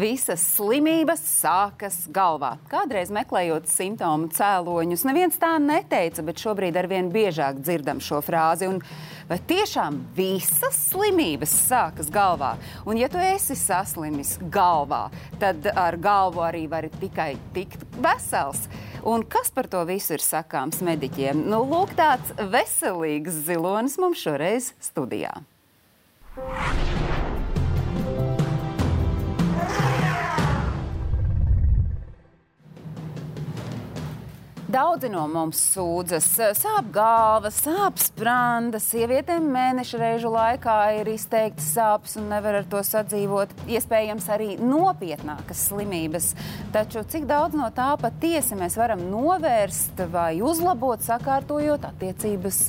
Visas slimības sākas galvā. Kādreiz meklējot simptomu cēloņus, neviens tā neteica, bet šobrīd arvien biežāk dzirdam šo frāzi. Un vai tiešām visas slimības sākas galvā? Un, ja tu esi saslimis galvā, tad ar galvu arī vari tikai tikt vesels. Un kas par to visu ir sakāms mediķiem? Nu, lūk, tāds veselīgs zilonis mums šoreiz studijā. Daudzi no mums sūdzas, sāp galva, sāp spranda. Sievietēm mēneša reižu laikā ir izteikti sāpes un nevar ar to sadzīvot. Iespējams, arī nopietnākas slimības. Taču cik daudz no tā patiesi mēs varam novērst vai uzlabot, sakārtojot attiecības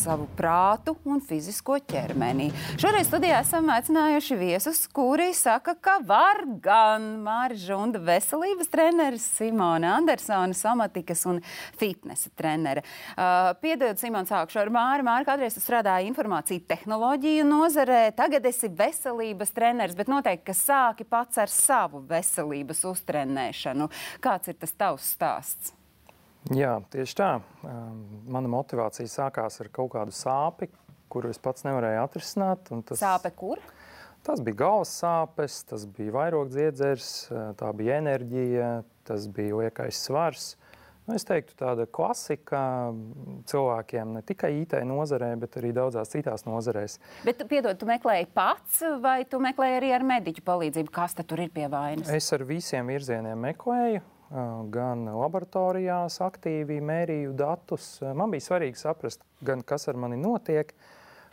savu prātu un fizisko ķermeni? Šoreiz studijā esam aicinājuši viesus, kuri saka, ka var gan Māri Žunda veselības treneris Simona Andersona, somatikas un fitnesa trenere. Uh, Piedod, Simon, sākšu ar Māri. Māri, kādreiz tu strādāji informāciju tehnoloģiju nozarē, tagad esi veselības treneris, bet noteikti, ka sāki pats ar savu veselības uztrenēšanu. Kāds ir tas tavs stāsts? Jā, tieši tā. Um, mana motivācija sākās ar kaut kādu sāpi, kuru es pats nevarēju atrisināt. Tas... Sāpe kur? Tas bija galvas sāpes, tas bija vairogdziedzers, tā bija enerģija, tas bija liekais svars. Nu, es teiktu, tāda klasika cilvēkiem ne tikai IT nozarē, bet arī daudzās citās nozarēs. Bet, piedod, tu meklēji pats, vai tu meklēji arī ar mediķu palīdzību? Kas tur ir pie vainas? Es ar visiem virzieniem meklēju. Gan laboratorijās aktīvi mērīju datus. Man bija svarīgi saprast, gan kas ar mani notiek,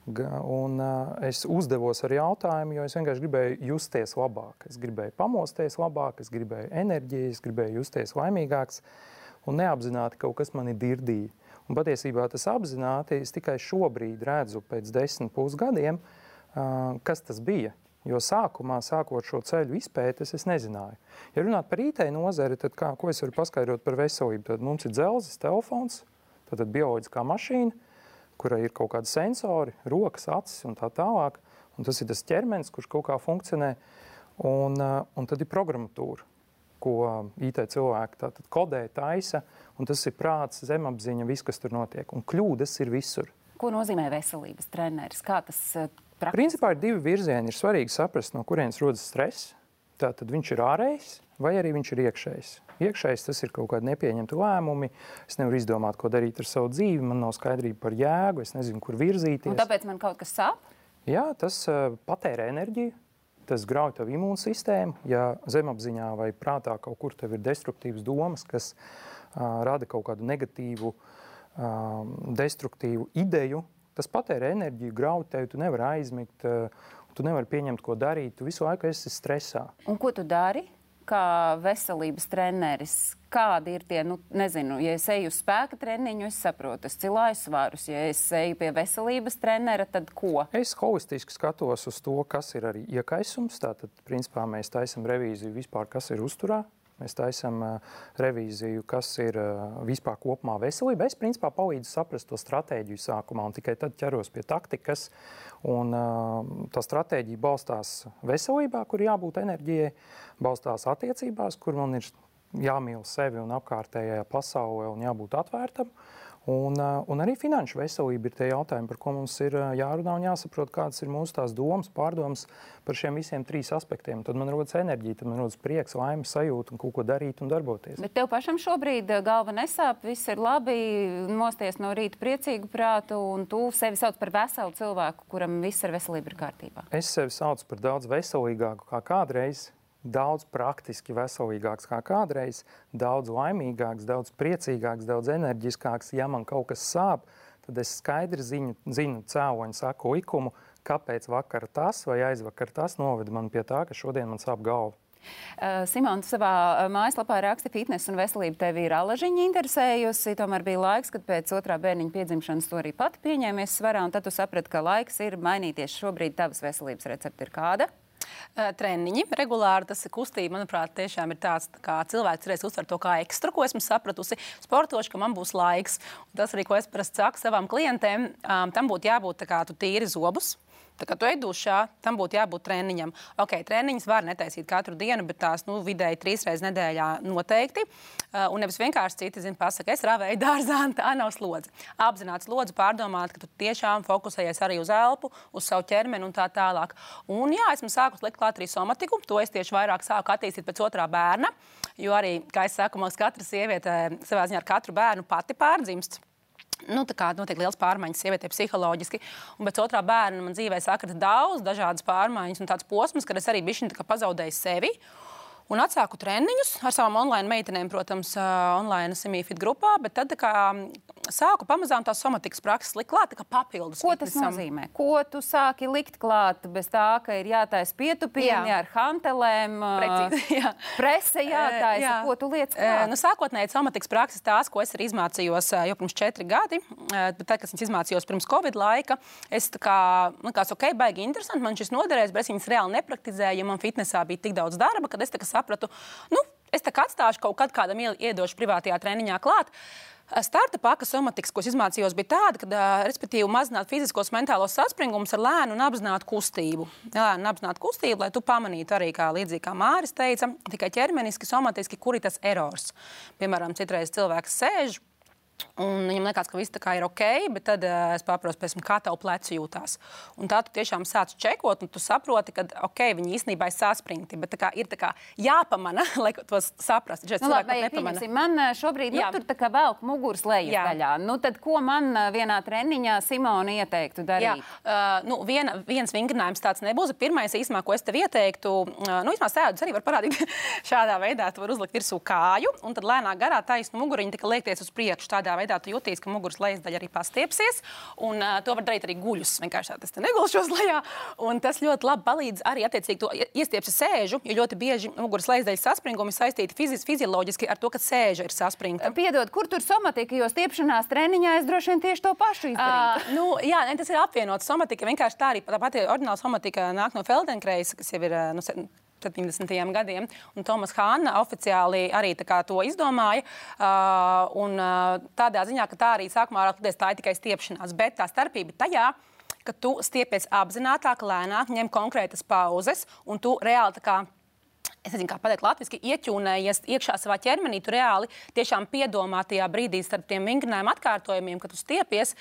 Un, uh, es uzdevos ar jautājumu, jo es vienkārši gribēju justies labāk. Es gribēju pamosties labāk, es gribēju enerģiju, es gribēju justies laimīgāks. Uh, un neapzināti kaut kas mani dirdīja. Un patiesībā tas apzināti es tikai šobrīd redzu, pēc desmit pusgadiem, kas tas bija. Jo sākumā, sākot šo ceļu izpētes, es nezināju. Ja runāt par IT nozari, tad kā, ko es varu paskaidrot par veselību? Tad mums ir dzelzs, telefons, tad bioloģiskā mašīna, kurai ir kaut kādi sensori, rokas, acis un tā tālāk. Un tas ir tas ķermenis, kurš kaut kā funkcionē. Un, un tad ir programmatūra ko IT cilvēki kodē, taisa, un tas ir prāts, zemapziņa, viss, kas tur notiek. Un kļūdas ir visur. Ko nozīmē veselības treneris? Kā tas eh, praktiski? Principā ir divi virzieni. Ir svarīgi saprast, no kurienes rodas stress. Tātad viņš ir ārējs vai arī viņš ir iekšējs. Iekšējs tas ir kaut kādi nepieņemti lēmumi. Es nevaru izdomāt, ko darīt ar savu dzīvi. Man nav skaidrība par jēgu, es nezinu, kur virzīties. Un tāpēc man kaut kas sāp? Jā, tas uh, patērē enerģiju tas grauj tavu imūnsistēmu. Ja zemapziņā vai prātā kaut kur ir destruktīvas domas, kas uh, rada kaut kādu negatīvu, uh, destruktīvu ideju, tas patērē enerģiju, grauj tevi, tu nevari aizmigt, uh, tu nevari pieņemt, ko darīt, tu visu laiku esi stresā. Un ko tu dari? Kā veselības treneris, kādi ir tie, nu, nezinu, ja es eju uz spēka treniņu, es saprotu, es cilāju svarus. Ja es eju pie veselības trenera, tad ko? Es holistiski skatos uz to, kas ir arī iekaisums. Tātad, principā, mēs taisam revīziju vispār, kas ir uzturā. Mēs taisām revīziju, kas ir vispār kopumā veselība. Es principā palīdzu saprast to stratēģiju sākumā, un tikai tad ķeros pie taktikas. Un, tā stratēģija balstās veselībā, kur jābūt enerģijai, balstās attiecībās, kur man ir jāmīl sevi un apkārtējā pasaulē un jābūt atvērtam. Uh, un arī finanšu veselība ir tie jautājumi, par ko mums ir uh, jārunā un jāsaprot, kādas ir mūsu tās domas, pārdomas par šiem visiem trīs aspektiem. Tad man rodas enerģija, tad man rodas prieks, laime, sajūta un kaut ko darīt un darboties. Bet tev pašam šobrīd uh, galva nesāp, viss ir labi, mosties no rīta priecīgu prātu, un tu sevi sauc par veselu cilvēku, kuram viss ar veselību ir kārtībā. Es sevi saucu par daudz veselīgāku kā kādreiz daudz praktiski veselīgāks kā kādreiz, daudz laimīgāks, daudz priecīgāks, daudz enerģiskāks. Ja man kaut kas sāp, tad es skaidri ziņu, zinu cēloņu, saku likumu, kāpēc vakar tas vai aizvakar tas noveda man pie tā, ka šodien man sāp galva. Uh, Simona, savā uh, mājaslapā raksta, ka fitnesa un veselība tevi ir alažiņa interesējusi. Tomēr bija laiks, kad pēc otrā bērniņa piedzimšanas to arī pati pieņēmies svarā, un tad tu saprati, ka laiks ir mainīties. Šobrīd tavas veselības recepte ir kāda? Treniņi. Regulāri tas ir kustība, manuprāt, tiešām ir tāds, kā cilvēks reiz uztver to kā ekstru, ko esmu sapratusi, sportoši, ka man būs laiks. Un tas arī, ko es parasti saku savām klientēm, um, tam būtu jābūt tā kā tu tīri zobus Tā kā tu ej dušā, tam būtu jābūt treniņam. Ok, treniņus var netaisīt katru dienu, bet tās nu, vidēji trīs reizes nedēļā noteikti. Uh, un nevis vienkārši citi zina, pasaka, es ravēju dārzā, tā nav slodze. Apzināti slodzi pārdomāt, ka tu tiešām fokusējies arī uz elpu, uz savu ķermeni un tā tālāk. Un jā, esmu sākus likt klāt arī somatiku. To es tieši vairāk sāku attīstīt pēc otrā bērna. Jo arī, kā es saku, mums katra sieviete savā ziņā ar katru bērnu pati pārdzimst. Nu, tā kā notiek liels pārmaiņas sievietē psiholoģiski. Un pēc otrā bērna man dzīvē sakrita daudz dažādas pārmaiņas un tāds posms, kad es arī biju pazaudēju sevi. Un atsāku treniņus ar savām online meitenēm, protams, online semifit grupā, bet tad kā, sāku pamazām tās somatikas prakses likt klāt, kā papildus. Ko tas fitnesam. nozīmē? Ko tu sāki likt klāt bez tā, ka ir jātaisa pietupieni jā. ar hantelēm, Precīzi, jā. prese jātaisa, jā. ko tu liec klāt? Nu, sākotnēji somatikas prakses tās, ko es arī izmācījos jau pirms četri gadi, bet tad, kad es izmācījos pirms Covid laika, es tā kā, man kāds, ok, baigi interesanti, man šis noderēs, bet es viņas reāli nepraktizēju, jo man fitnesā bija tik daudz darba, kad es tā kā sapratu, nu, es tā kā atstāšu kaut kad kādam iedošu privātajā treniņā klāt. Starta paka somatikas, ko es izmācījos, bija tāda, ka, respektīvi, mazināt fiziskos, mentālos saspringumus ar lēnu un apzinātu kustību. Lēnu apzinātu kustību, lai tu pamanītu arī, kā līdzīgi kā Māris teica, tikai ķermeniski, somatiski, kur ir tas erors. Piemēram, citreiz cilvēks sēž Un viņam liekas, ka viss ir ok, bet tad uh, es paprasu, pēc, kā tev pleci jūtās. Un tā tu tiešām sāc čekot, un tu saproti, ka ok, viņi īstenībā ir saspringti, bet kā, ir kā, jāpamana, lai to saprastu. Nu, labi, man šobrīd nu, tur kā velk muguras lejas daļā. Nu, tad, ko man vienā treniņā Simona ieteiktu darīt? Jā. Uh, nu, viena, viens vingrinājums tāds nebūs. Pirmais, īsumā, ko es tev ieteiktu, uh, nu, īsumā sēdus arī var parādīt šādā veidā. Tu vari uzlikt virsū kāju, un tad lēnā garā taisnu muguriņu liekties uz priekšu. Tādā Tādā veidā tu jūties, ka muguras lejas daļa arī pastiepsies. Un, uh, to var darīt arī guļus. Vienkārši tas negulšos lejā. Un tas ļoti labi palīdz arī attiecīgi to iestiepsi sēžu, jo ļoti bieži muguras lejas daļas saspringumi saistīti fiziski, fizioloģiski ar to, ka sēža ir saspringta. Piedod, kur tur somatika, jo stiepšanās treniņā es droši vien tieši to pašu izdarīju. Uh, nu, jā, ne, tas ir apvienots somatika. Vienkārši tā arī tā pati oriģināla somatika nāk no Feldenkreisa, kas jau ir nu, 70. gadiem. Un Tomas Hāna oficiāli arī to izdomāja. Uh, un, uh, tādā ziņā, ka tā arī sākumā rādījās, tā ir tikai stiepšanās. Bet tā starpība tajā, ka tu stiepies apzinātāk, lēnāk, ņem konkrētas pauzes un tu reāli kā es nezinu, kā pateikt, latviešu ieķūnējies iekšā savā ķermenī. Tu reāli tiešām piedomā tajā brīdī starp tiem vingrinājuma atkārtojumiem, kad tu stiepies,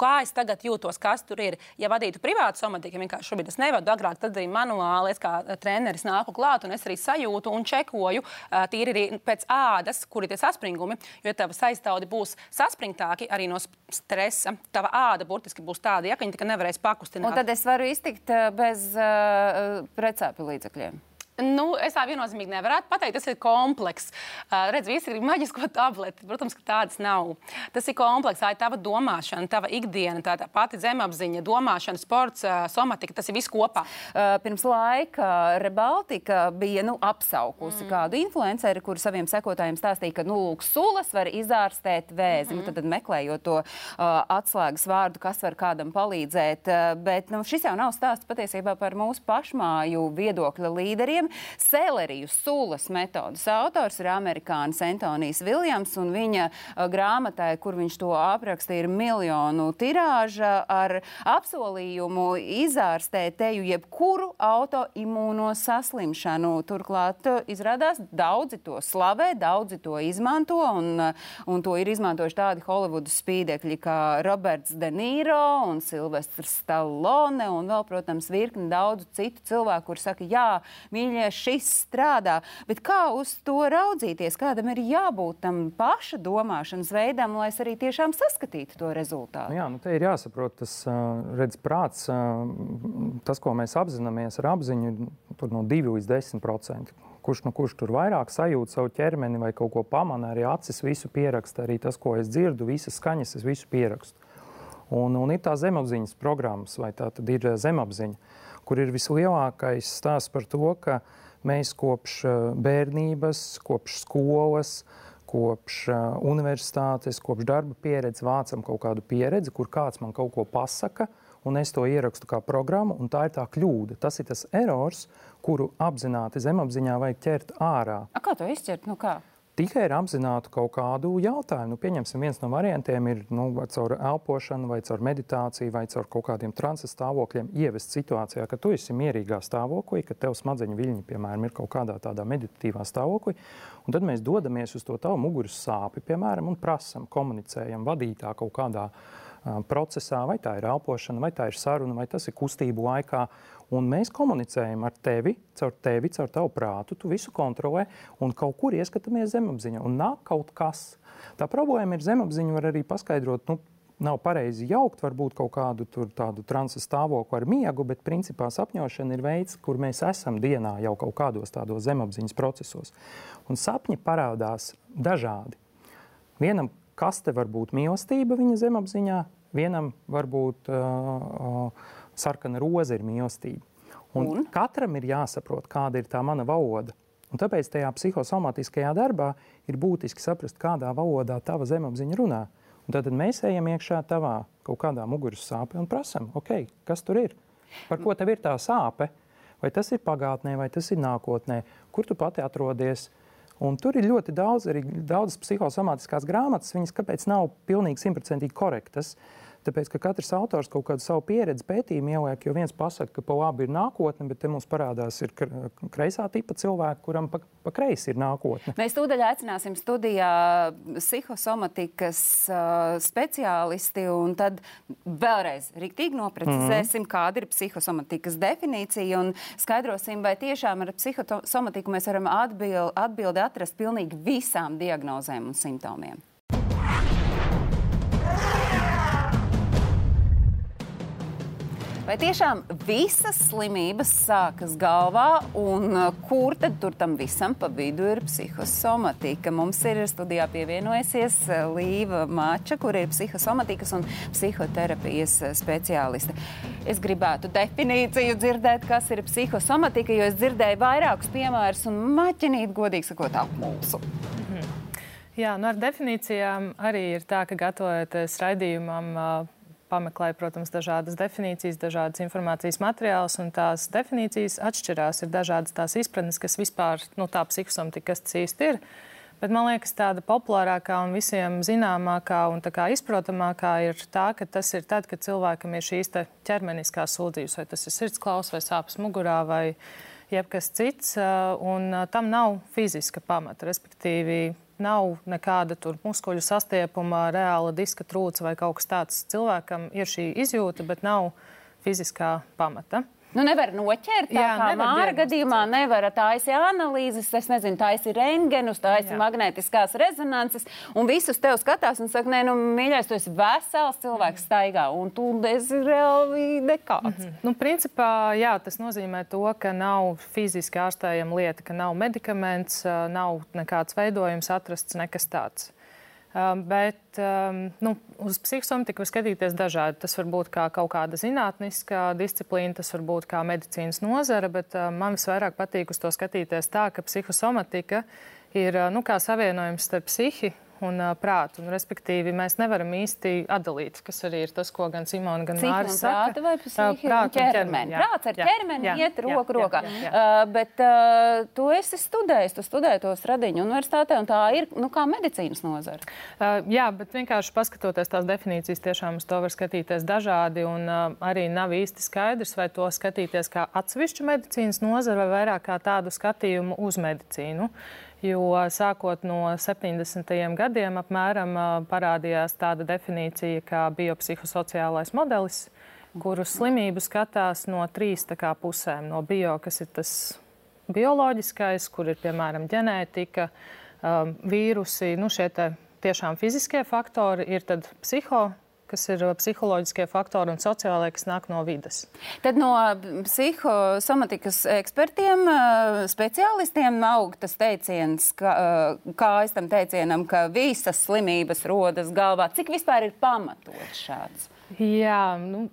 kā es tagad jūtos, kas tur ir. Ja vadītu privātu somatiku, vienkārši šobrīd es nevadu, agrāk tad arī manuāli, es kā treneris nāku klāt un es arī sajūtu un čekoju tīri arī pēc ādas, kur ir tie saspringumi, jo tava saistāudi būs saspringtāki arī no stresa. Tava āda burtiski būs tāda, ja viņa tikai nevarēs pakustināt. Un tad es varu iztikt bez uh, precēpu līdzekļiem. Nu, es tā viennozīmīgi nevarētu pateikt. Tas ir komplekss. Uh, redz, visi grib maģisko tableti. Protams, ka tādas nav. Tas ir komplekss. Tā ir tava domāšana, tava ikdiena, tā, tā pati zemapziņa, domāšana, sports, uh, somatika. Tas ir viss kopā. Uh, pirms laika Rebaltika bija nu, apsaukusi mm. kādu influenceri, kur saviem sekotājiem stāstīja, ka nu, lūk, sulas var izārstēt vēzi. Mm. Tad, tad meklējot to uh, atslēgas vārdu, kas var kādam palīdzēt. Uh, bet nu, šis jau nav stāsts patiesībā par mūsu pašmāju viedokļa līderiem produktiem. Seleriju sulas metodas autors ir amerikānis Antonijs Viljams, un viņa grāmatai, kur viņš to apraksta, ir miljonu tirāža ar apsolījumu izārstēt teju jebkuru autoimūno saslimšanu. Turklāt izrādās daudzi to slavē, daudzi to izmanto, un, un to ir izmantojuši tādi Holivudas spīdekļi kā Roberts De Niro un Silvestrs Stallone, un vēl, protams, virkni daudzu citu cilvēku, kur saka, jā, mīļie, mīļie, šis strādā. Bet kā uz to raudzīties? Kādam ir jābūt tam paša domāšanas veidam, lai es arī tiešām saskatītu to rezultātu? Jā, nu te ir jāsaprot, tas redz prāts, tas, ko mēs apzināmies ar apziņu, tur no 2 līdz 10 procenti kurš nu kurš tur vairāk sajūt savu ķermeni vai kaut ko pamana, arī acis visu pieraksta, arī tas, ko es dzirdu, visas skaņas es visu pierakstu. Un, un ir tā zemapziņas programmas, vai tā tad ir zemapziņa kur ir vislielākais stāsts par to, ka mēs kopš eh, bērnības, kopš skolas, kopš uh, universitātes, kopš darba pieredzes vācam kaut kādu pieredzi, kur kāds man kaut ko pasaka, un es to ierakstu kā programmu, un tā ir tā kļūda. Tas ir tas erors, kuru apzināti zemapziņā vajag ķert ārā. A, kā to izķert? Nu, kā? Tikai ar apzinātu kaut kādu jautājumu. Nu, pieņemsim, viens no variantiem ir nu, caur elpošanu, vai caur meditāciju, vai caur kaut kādiem transa stāvokļiem ievest situācijā, ka tu esi mierīgā stāvoklī, ka tev smadzeņu viļņi, piemēram, ir kaut kādā tādā meditatīvā stāvoklī. Un tad mēs dodamies uz to tavu muguras sāpi, piemēram, un prasam, komunicējam vadītā kaut kādā uh, procesā, vai tā ir elpošana, vai tā ir saruna, vai tas ir kustību laikā. Un mēs komunicējam ar tevi, caur tevi, caur tavu prātu. Tu visu kontrolē un kaut kur ieskatāmies zemapziņā. Un nāk kaut kas. Tā problēma ir zemapziņa, var arī paskaidrot. Nu, Nav pareizi jaukt, varbūt kaut kādu tādu transa stāvokli ar miegu, bet principā sapņošana ir veids, kur mēs esam dienā jau kaut kādos tādos zemapziņas procesos. Un sapņi parādās dažādi. Vienam kaste var būt mīlestība viņa zemapziņā, vienam var būt uh, uh, sarkana roze ir mīlestība. Un un? Katram ir jāsaprot, kāda ir tā mana valoda. Un tāpēc tajā psihosomatiskajā darbā ir būtiski saprast, kādā valodā tava zemapziņa runā. Un tad mēs ejam iekšā tavā kaut kādā muguras sāpē un prasām, okay, kas tur ir. Par ko tev ir tā sāpe? Vai tas ir pagātnē, vai tas ir nākotnē, kur tu pati atrodies? Un tur ir ļoti daudz, arī daudzas psihosomātiskās grāmatas, viņas kāpēc nav pilnīgi simtprocentīgi korektas. Uh, Tāpēc, ka katrs autors kaut kādu savu pieredzi pētījumu ieliek, jo viens pasaka, ka pa labi ir nākotne, bet te mums parādās ir kreisā tipa cilvēki, kuram pa, pa kreisi ir nākotne. Mēs tūdaļ aicināsim studijā psihosomatikas uh, speciālisti un tad vēlreiz riktīgi noprecizēsim, mm -hmm. kāda ir psihosomatikas definīcija un skaidrosim, vai tiešām ar psihosomatiku mēs varam atbild, atbildi atrast pilnīgi visām diagnozēm un simptomiem. Vai tiešām visas slimības sākas galvā, un uh, kur tad tur tam visam pa vidu ir psihosomatika? Mums ir studijā pievienojusies uh, Līva Mača, kur ir psihosomatikas un psihoterapijas uh, speciāliste. Es gribētu definīciju dzirdēt, kas ir psihosomatika, jo es dzirdēju vairākus piemērus un maķinīt, godīgi sakot, apmulsu. Mhm. Jā, nu ar definīcijām arī ir tā, ka gatavojoties raidījumam, pameklēju, protams, dažādas definīcijas, dažādas informācijas materiālus, un tās definīcijas atšķirās. Ir dažādas tās izpratnes, kas vispār nu, tā psihosomatika, kas tas īsti ir. Bet man liekas, tāda populārākā un visiem zināmākā un izprotamākā ir tā, ka tas ir tad, kad cilvēkam ir šīs ķermeniskās sūdzības, vai tas ir sirdsklaus vai sāpes mugurā vai jebkas cits, un tam nav fiziska pamata. Respektīvi, nav nekāda muskuļu sastiepuma, reāla diska trūce vai kaut kas tāds. Cilvēkam ir šī izjūta, bet nav fiziskā pamata. Nu, nevar noķert tā, Jā, kā Māra gadījumā. Nevar taisīt analīzes, es nezinu, taisīt rengenus, taisīt magnētiskās rezonances. Un visus tev skatās un saka, nē, nu, mīļais, tu esi vesels cilvēks staigā, un tu esi reāli nekāds. Mm -hmm. nu, principā, jā, tas nozīmē to, ka nav fiziski ārstējama lieta, ka nav medikaments, nav nekāds veidojums atrasts, nekas tāds. Um, bet um, nu, uz psihosomatiku var skatīties dažādi. Tas var būt kā kaut kāda zinātniska disciplīna, tas var būt kā medicīnas nozara, bet uh, man visvairāk patīk uz to skatīties tā, ka psihosomatika ir uh, nu, savienojums starp psihi un uh, prātu. Un, respektīvi, mēs nevaram īsti atdalīt, kas arī ir tas, ko gan Simona, gan Mārcis. Prāta vai psihi un ķermeni. Prāts ar ķermeni jā, iet roku rokā. Jā, jā, jā. Uh, bet uh, tu esi studējis, tu studēji to Stradiņu universitātē, un tā ir, nu, kā medicīnas nozara. Uh, jā, bet vienkārši paskatoties tās definīcijas, tiešām uz to var skatīties dažādi, un uh, arī nav īsti skaidrs, vai to skatīties kā atsevišķu medicīnas nozara vai vairāk kā tādu skatījumu uz medicīnu. Jo sākot no 70. gadiem apmēram parādījās tāda definīcija kā biopsihosociālais modelis, kuru slimību skatās no trīs kā, pusēm. No bio, kas ir tas bioloģiskais, kur ir piemēram ģenētika, vīrusi, nu, šie tiešām fiziskie faktori, ir tad psiho kas ir uh, psiholoģiskie faktori un sociālai, kas nāk no vidas. Tad no psihosomatikas ekspertiem, uh, speciālistiem nav tas teiciens, ka, uh, kā es tam teicienam, ka visas slimības rodas galvā. Cik vispār ir pamatots šāds? Jā, nu.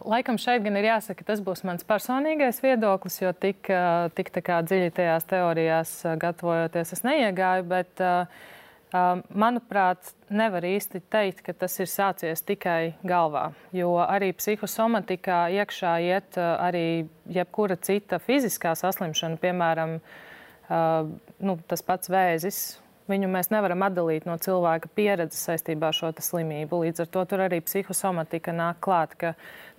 Laikam šeit gan ir jāsaka, tas būs mans personīgais viedoklis, jo tik, tik dziļi tajās teorijās gatavojoties, es neiegāju. Bet, uh, Manuprāt, nevar īsti teikt, ka tas ir sācies tikai galvā, jo arī psihosomatikā iekšā iet arī jebkura cita fiziskā saslimšana, piemēram, nu, tas pats vēzis, Viņu mēs nevaram atdalīt no cilvēka pieredzes saistībā ar šo slimību. Līdz ar to tur arī psihosomatika nāk klāt.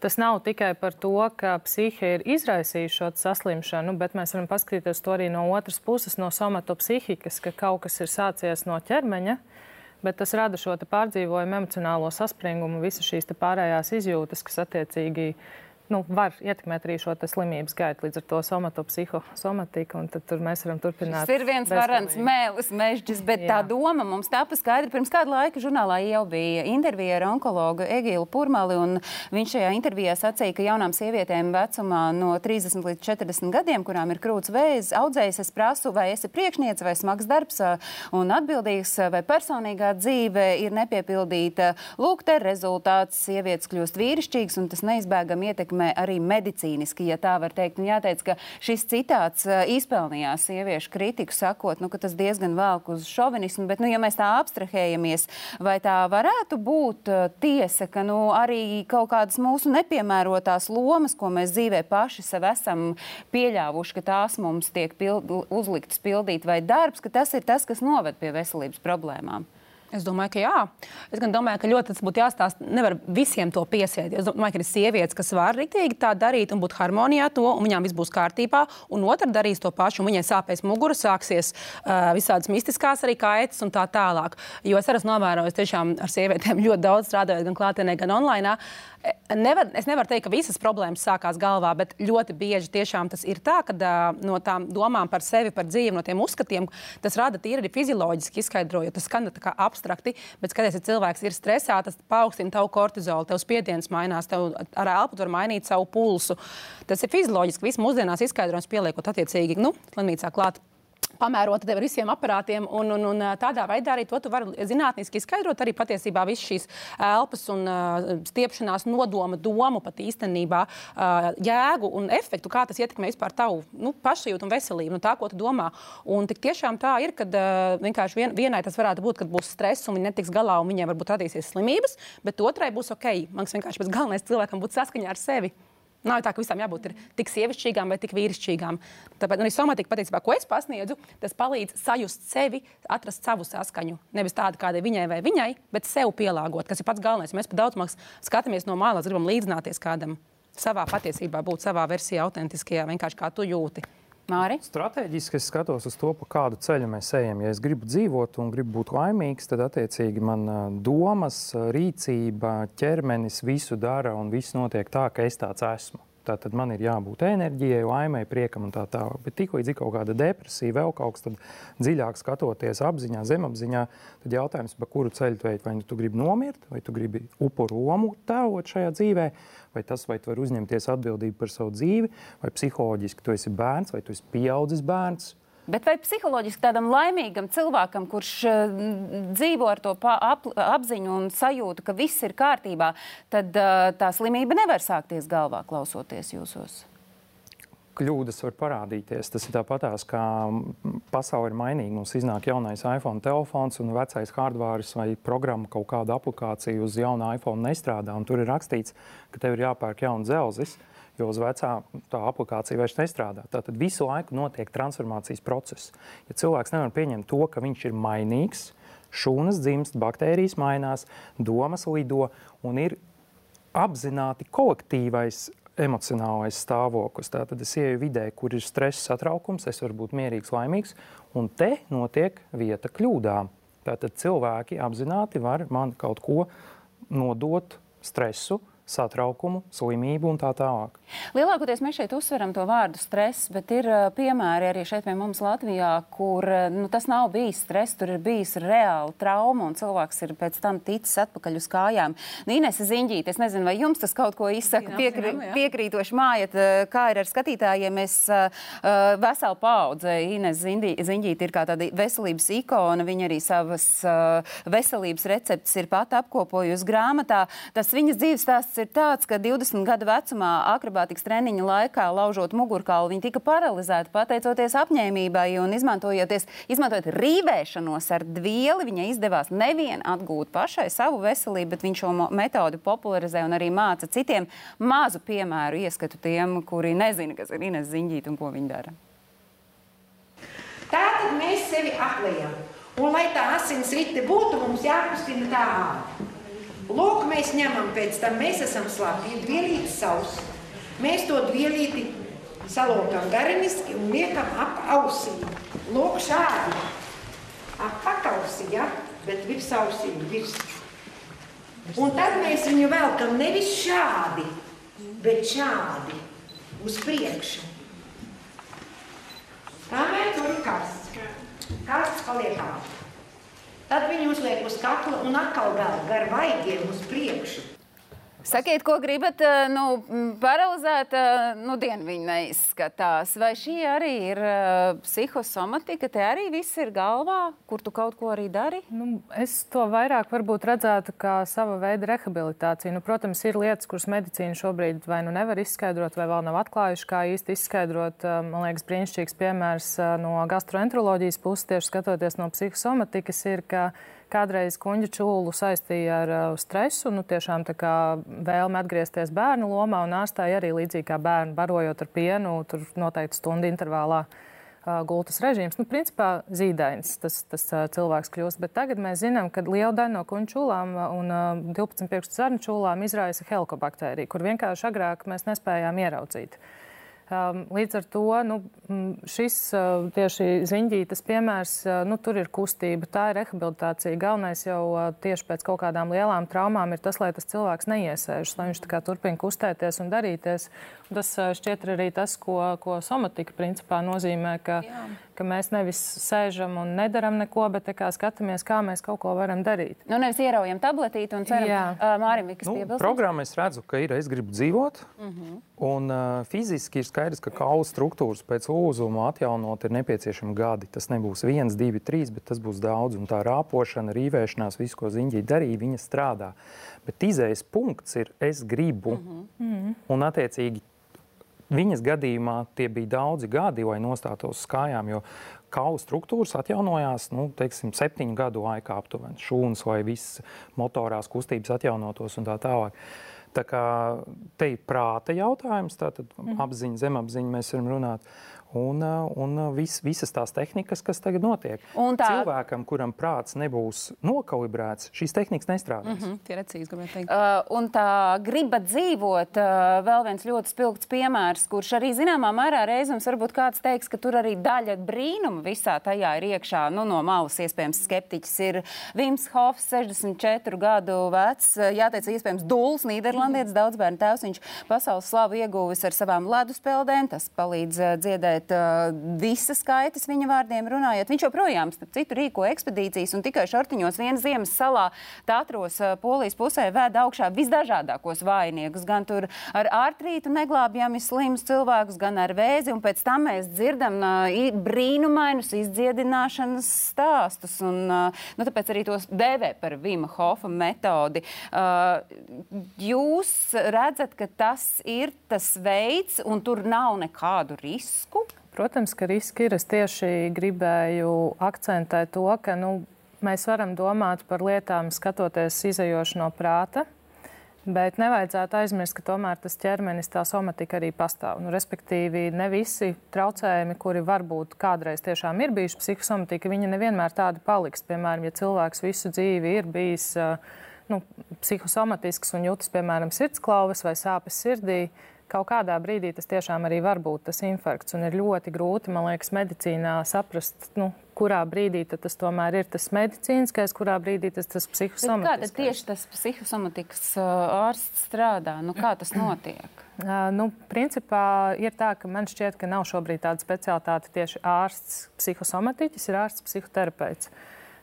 Tas nav tikai par to, ka psihe ir izraisījusi šo saslimšanu, bet mēs varam paskatīties to arī no otras puses, no somatopsihikas, ka kaut kas ir sācies no ķermeņa. Bet tas rada šo pārdzīvojumu, emocionālo saspringumu, visas šīs pārējās izjūtas, kas attiecīgi nu, var ietekmēt arī šo slimības gaitu, līdz ar to somatopsihosomatiku, un tad mēs varam turpināt. Tas ir viens varants mēlis, mežģis, bet Jā. tā doma mums tāpa skaidra. Pirms kāda laika žurnālā jau bija intervija ar onkologu Egilu Purmali, un viņš šajā intervijā sacīja, ka jaunām sievietēm vecumā no 30 līdz 40 gadiem, kurām ir krūts vēzis, audzējs, es prasu, vai esi priekšniece vai smags darbs un atbildīgs, vai personīgā dzīve ir nepiepildīta. Lūk, te rezultāts sievietes kļūst vīrišķīgas, un tas neizbēgami ietekmē ietekmē arī medicīniski, ja tā var teikt. Un jāteic, ka šis citāts izpelnījās sieviešu kritiku, sakot, nu, ka tas diezgan velk uz šovinismu, bet, nu, ja mēs tā abstrahējamies, vai tā varētu būt tiesa, ka nu, arī kaut kādas mūsu nepiemērotās lomas, ko mēs dzīvē paši sev esam pieļāvuši, ka tās mums tiek pild, uzliktas pildīt, vai darbs, ka tas ir tas, kas noved pie veselības problēmām? Es domāju, ka jā. Es domāju, ka ļoti tas būtu jāstāsta. Nevar visiem to piesiet. Es domāju, ka ir sievietes, kas var rīktīgi tā darīt un būt harmonijā to, un viņām viss būs kārtībā. Un otra darīs to pašu, un viņai sāpēs mugura, sāksies uh, visādas mistiskās arī kaitas un tā tālāk. Jo es arī esmu novērojis tiešām ar sievietēm ļoti daudz strādājot gan klātienē, gan online. Nevar, es nevaru teikt, ka visas problēmas sākās galvā, bet ļoti bieži tiešām tas ir tā, ka no tām domām par sevi, par dzīvi, no tiem uzskatiem, tas rada tīri arī fizioloģiski izskaidrojot. Tas skan kā abstrakti, bet skaties, ja cilvēks ir stresā, tas paaugstina tavu kortizolu, tev spiediens mainās, tev ar elpu var mainīt savu pulsu. Tas ir fizioloģiski. Viss mūsdienās izskaidrojums pieliekot attiecīgi nu, slimnīcā klāt pamērota tev ar visiem aparātiem. Un, un, un tādā veidā arī to tu vari zinātniski izskaidrot. Arī patiesībā viss šīs elpas un uh, stiepšanās nodoma, domu pat īstenībā uh, jēgu un efektu, kā tas ietekmē vispār tavu nu, pašsajūtu un veselību, nu, tā, ko tu domā. Un tik tiešām tā ir, ka uh, vienkārši vien, vienai tas varētu būt, kad būs stress un viņi netiks galā un viņiem varbūt radīsies slimības, bet otrai būs ok. Man vienkārši pēc galvenais cilvēkam būt saskaņā ar sevi. Nav tā, ka visām jābūt tik sievišķīgām vai tik vīrišķīgām. Tāpēc arī somatika patiesībā, ko es pasniedzu, tas palīdz sajust sevi, atrast savu saskaņu. Nevis tādu, kāda ir viņai vai viņai, bet sev pielāgot, kas ir pats galvenais. Mēs pat daudz maz skatāmies no malas, gribam līdzināties kādam savā patiesībā, būt savā versijā, autentiskajā, vienkārši kā tu jūti. Māri? Strateģiski es skatos uz to, pa kādu ceļu mēs ejam. Ja es gribu dzīvot un gribu būt laimīgs, tad attiecīgi man domas, rīcība, ķermenis visu dara un viss notiek tā, ka es tāds esmu. Tātad man ir jābūt enerģijai, laimai, priekam un tā tālāk. Bet tikko ir kaut kāda depresija, vēl kaut kas dziļāk skatoties apziņā, zemapziņā, tad jautājums, pa kuru ceļu tu ej, vai nu tu gribi nomirt, vai tu gribi upuru lomu tēlot šajā dzīvē, vai tas, vai tu vari uzņemties atbildību par savu dzīvi, vai psiholoģiski tu esi bērns, vai tu esi pieaudzis bērns, Bet vai psiholoģiski tādam laimīgam cilvēkam, kurš uh, dzīvo ar to ap, apziņu un sajūtu, ka viss ir kārtībā, tad uh, tā slimība nevar sākties galvā, klausoties jūsos? Kļūdas var parādīties. Tas ir tāpatās, kā pasaule ir mainīga. Mums iznāk jaunais iPhone telefons un vecais hardware vai programma kaut kāda aplikācija uz jaunu iPhone nestrādā. Tur ir rakstīts, ka tev ir jāpērk jauns dzelzis. Uh, jo uz vecā tā aplikācija vairs nestrādā. Tātad visu laiku notiek transformācijas process. Ja cilvēks nevar pieņemt to, ka viņš ir mainīgs, šūnas dzimst, baktērijas mainās, domas lido un ir apzināti kolektīvais emocionālais stāvoklis. Tātad es ieju vidē, kur ir stress, satraukums, es varu būt mierīgs, laimīgs, un te notiek vieta kļūdām. Tātad cilvēki apzināti var man kaut ko nodot stresu, satraukumu, slimību un tā tālāk. Lielākoties mēs šeit uzsveram to vārdu stress, bet ir piemēri arī šeit pie mums Latvijā, kur nu, tas nav bijis stress, tur ir bijis reāla trauma un cilvēks ir pēc tam ticis atpakaļ uz kājām. Nīnes Ziņģīt, es nezinu, vai jums tas kaut ko izsaka piekri, piekrītoši mājat, kā ir ar skatītājiem. Es uh, veselu paudze, Ines Ziņģīt ir kā tāda veselības ikona, viņa arī savas uh, veselības receptes ir pat apkopojusi grāmatā. Tas viņas dzīves stāsts ir tāds, ka 20 gadu vecumā akrobātikas treniņa laikā laužot mugurkaulu, viņa tika paralizēta pateicoties apņēmībai un izmantojot rīvēšanos ar dvieli. Viņai izdevās nevien atgūt pašai savu veselību, bet viņš šo metodu popularizē un arī māca citiem mazu piemēru ieskatu tiem, kuri nezina, kas ir Ines Ziņģīta un ko viņa dara. tad mēs sevi aplējam. Un, lai tā asins rite būtu, mums jākustina tā āda. Lūk, mēs ņemam pēc tam, mēs esam slapi, ir dvielīti savs. Mēs to dvielīti salokam gariniski un liekam ap ausī. Lūk, šādi. Ap pakausī, ja? Bet virs ausī, virs. Un tad mēs viņu velkam nevis šādi, bet šādi uz priekšu. Kamēr tur ir karsts. Karsts paliek ārā. Tad viņi uzliek uz kakla un atkal vēl gar vaigiem uz priekšu. Sakiet, ko gribat eh, nu, paralizēt, eh, nu, dienu viņa neizskatās. Vai šī arī ir uh, psihosomatika? Te arī viss ir galvā, kur tu kaut ko arī dari? Nu, es to vairāk redzētu kā sava veida rehabilitāciju. Nu, protams, ir lietas, kuras medicīna šobrīd vai nu nevar izskaidrot, vai vēl nav atklājuši, kā īsti izskaidrot. Man liekas, brīnišķīgs piemērs no gastroenteroloģijas puses, tieši skatoties no psihosomatikas, ir, ka kādreiz kuģa čūlu saistīja ar uh, stresu, nu, tiešām tā kā vēlme atgriezties bērnu lomā un ārstāja arī līdzīgi kā bērnu barojot ar pienu, tur noteikti stundu intervālā. Uh, gultas režīms. Nu, principā zīdains tas, tas uh, cilvēks kļūst. Bet tagad mēs zinām, ka liela daļa no kuņu čūlām un uh, 12 pirkstu zarnu čūlām izraisa helikobaktēriju, kur vienkārši agrāk mēs nespējām ieraudzīt. Uh, līdz ar to nu, šis tieši ziņģītas piemērs, nu, tur ir kustība, tā ir rehabilitācija. Galvenais jau tieši pēc kaut kādām lielām traumām ir tas, lai tas cilvēks neiesēžas, lai viņš turpina kustēties un darīties. Tas šķiet arī tas, ko, ko somatika principā nozīmē, ka, Jā ka mēs nevis sēžam un nedaram neko, bet kā skatāmies, kā mēs kaut ko varam darīt. Nu, nevis ieraujam tabletīti un ceram, uh, Mārim, kas nu, piebilst. Programmā es redzu, ka ir, es gribu dzīvot, uh mhm. -huh. un uh, fiziski ir skaidrs, ka kaula struktūras pēc lūzuma atjaunot ir nepieciešami gadi. Tas nebūs viens, divi, trīs, bet tas būs daudz, un tā rāpošana, rīvēšanās, visu, ko ziņģī darīja, viņa strādā. Bet izējas punkts ir, es gribu, uh -huh. un attiecīgi Viņas gadījumā tie bija daudzi gadi, lai nostātos uz kājām, jo kaula struktūras atjaunojās nu, teiksim, septiņu gadu laikā aptuveni. Šūnas vai visas motorās kustības atjaunotos un tā tālāk. Tā kā te ir prāta jautājums, tātad mm. apziņa, zemapziņa mēs varam runāt un, un vis, visas tās tehnikas, kas tagad notiek. Un tā... Cilvēkam, kuram prāts nebūs nokalibrēts, šīs tehnikas nestrādās. Mm -hmm, tie ir precīzi, gribētu teikt. Uh, un tā griba dzīvot, uh, vēl viens ļoti spilgts piemērs, kurš arī zināmā mērā reizēm varbūt kāds teiks, ka tur arī daļa brīnuma visā tajā ir iekšā. Nu, no malas iespējams skeptiķis ir Vims Hofs, 64 gadu vecs, jāteic, iespējams Duls, Nīderlandietis, mm -hmm. daudz bērnu tēvs. Viņš pasaules slavu ieguvis ar savām leduspeldēm, tas palīdz uh, dziedēt bet uh, visas skaitas viņa vārdiem runājot, viņš joprojām, starp citu, rīko ekspedīcijas un tikai šortiņos vienas ziemas salā Tātros uh, polijas pusē vēda augšā visdažādākos vājniekus, gan tur ar ārtrītu neglābjami slimus cilvēkus, gan ar vēzi, un pēc tam mēs dzirdam uh, brīnumainus izdziedināšanas stāstus, un uh, nu, tāpēc arī tos dēvē par Vima Hofa metodi. Uh, jūs redzat, ka tas ir tas veids, un tur nav nekādu risku? Protams, ka riski ir. Es tieši gribēju akcentēt to, ka nu, mēs varam domāt par lietām, skatoties izējoši no prāta. Bet nevajadzētu aizmirst, ka tomēr tas ķermenis, tā somatika arī pastāv. Nu, respektīvi, ne visi traucējumi, kuri varbūt kādreiz tiešām ir bijuši psihosomatika, viņi nevienmēr tādi paliks. Piemēram, ja cilvēks visu dzīvi ir bijis nu, psihosomatisks un jūtas, piemēram, sirdsklauves vai sāpes sirdī, kaut kādā brīdī tas tiešām arī var būt tas infarkts. Un ir ļoti grūti, man liekas, medicīnā saprast, nu, kurā brīdī tas tomēr ir tas medicīniskais, kurā brīdī tas, tas psihosomatiskais. Kā tieši tas psihosomatikas ārsts strādā? Nu, kā tas notiek? Uh, nu, principā ir tā, ka man šķiet, ka nav šobrīd tāda specialitāte tieši ārsts psihosomatiķis, ir ārsts psihoterapeits.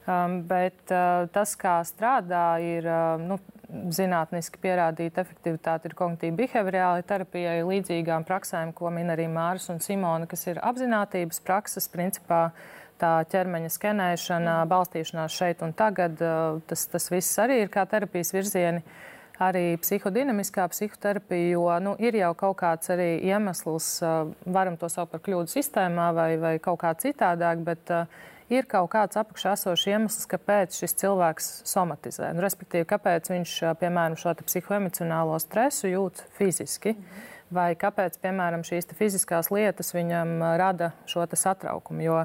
Um, bet uh, tas, kā strādā, ir uh, nu, zinātniski pierādīta efektivitāte ir kognitīva behaviorāla terapijai, līdzīgām praksēm, ko min arī Māris un Simona, kas ir apziņotības prakses, principā tā ķermeņa skenēšana, balstīšanās šeit un tagad. Tas, tas viss arī ir kā terapijas virzieni. Arī psihodinamiskā psihoterapija, jo nu, ir jau kaut kāds arī iemesls, varam to saukt par kļūdu sistēmā vai, vai kaut kā citādāk, bet uh, ir kaut kāds apakšā esošs iemesls, kāpēc šis cilvēks somatizē. Nu, respektīvi, kāpēc viņš, piemēram, šo psihoemocionālo stresu jūt fiziski. Mm -hmm. vai kāpēc, piemēram, šīs fiziskās lietas viņam rada šo satraukumu. Jo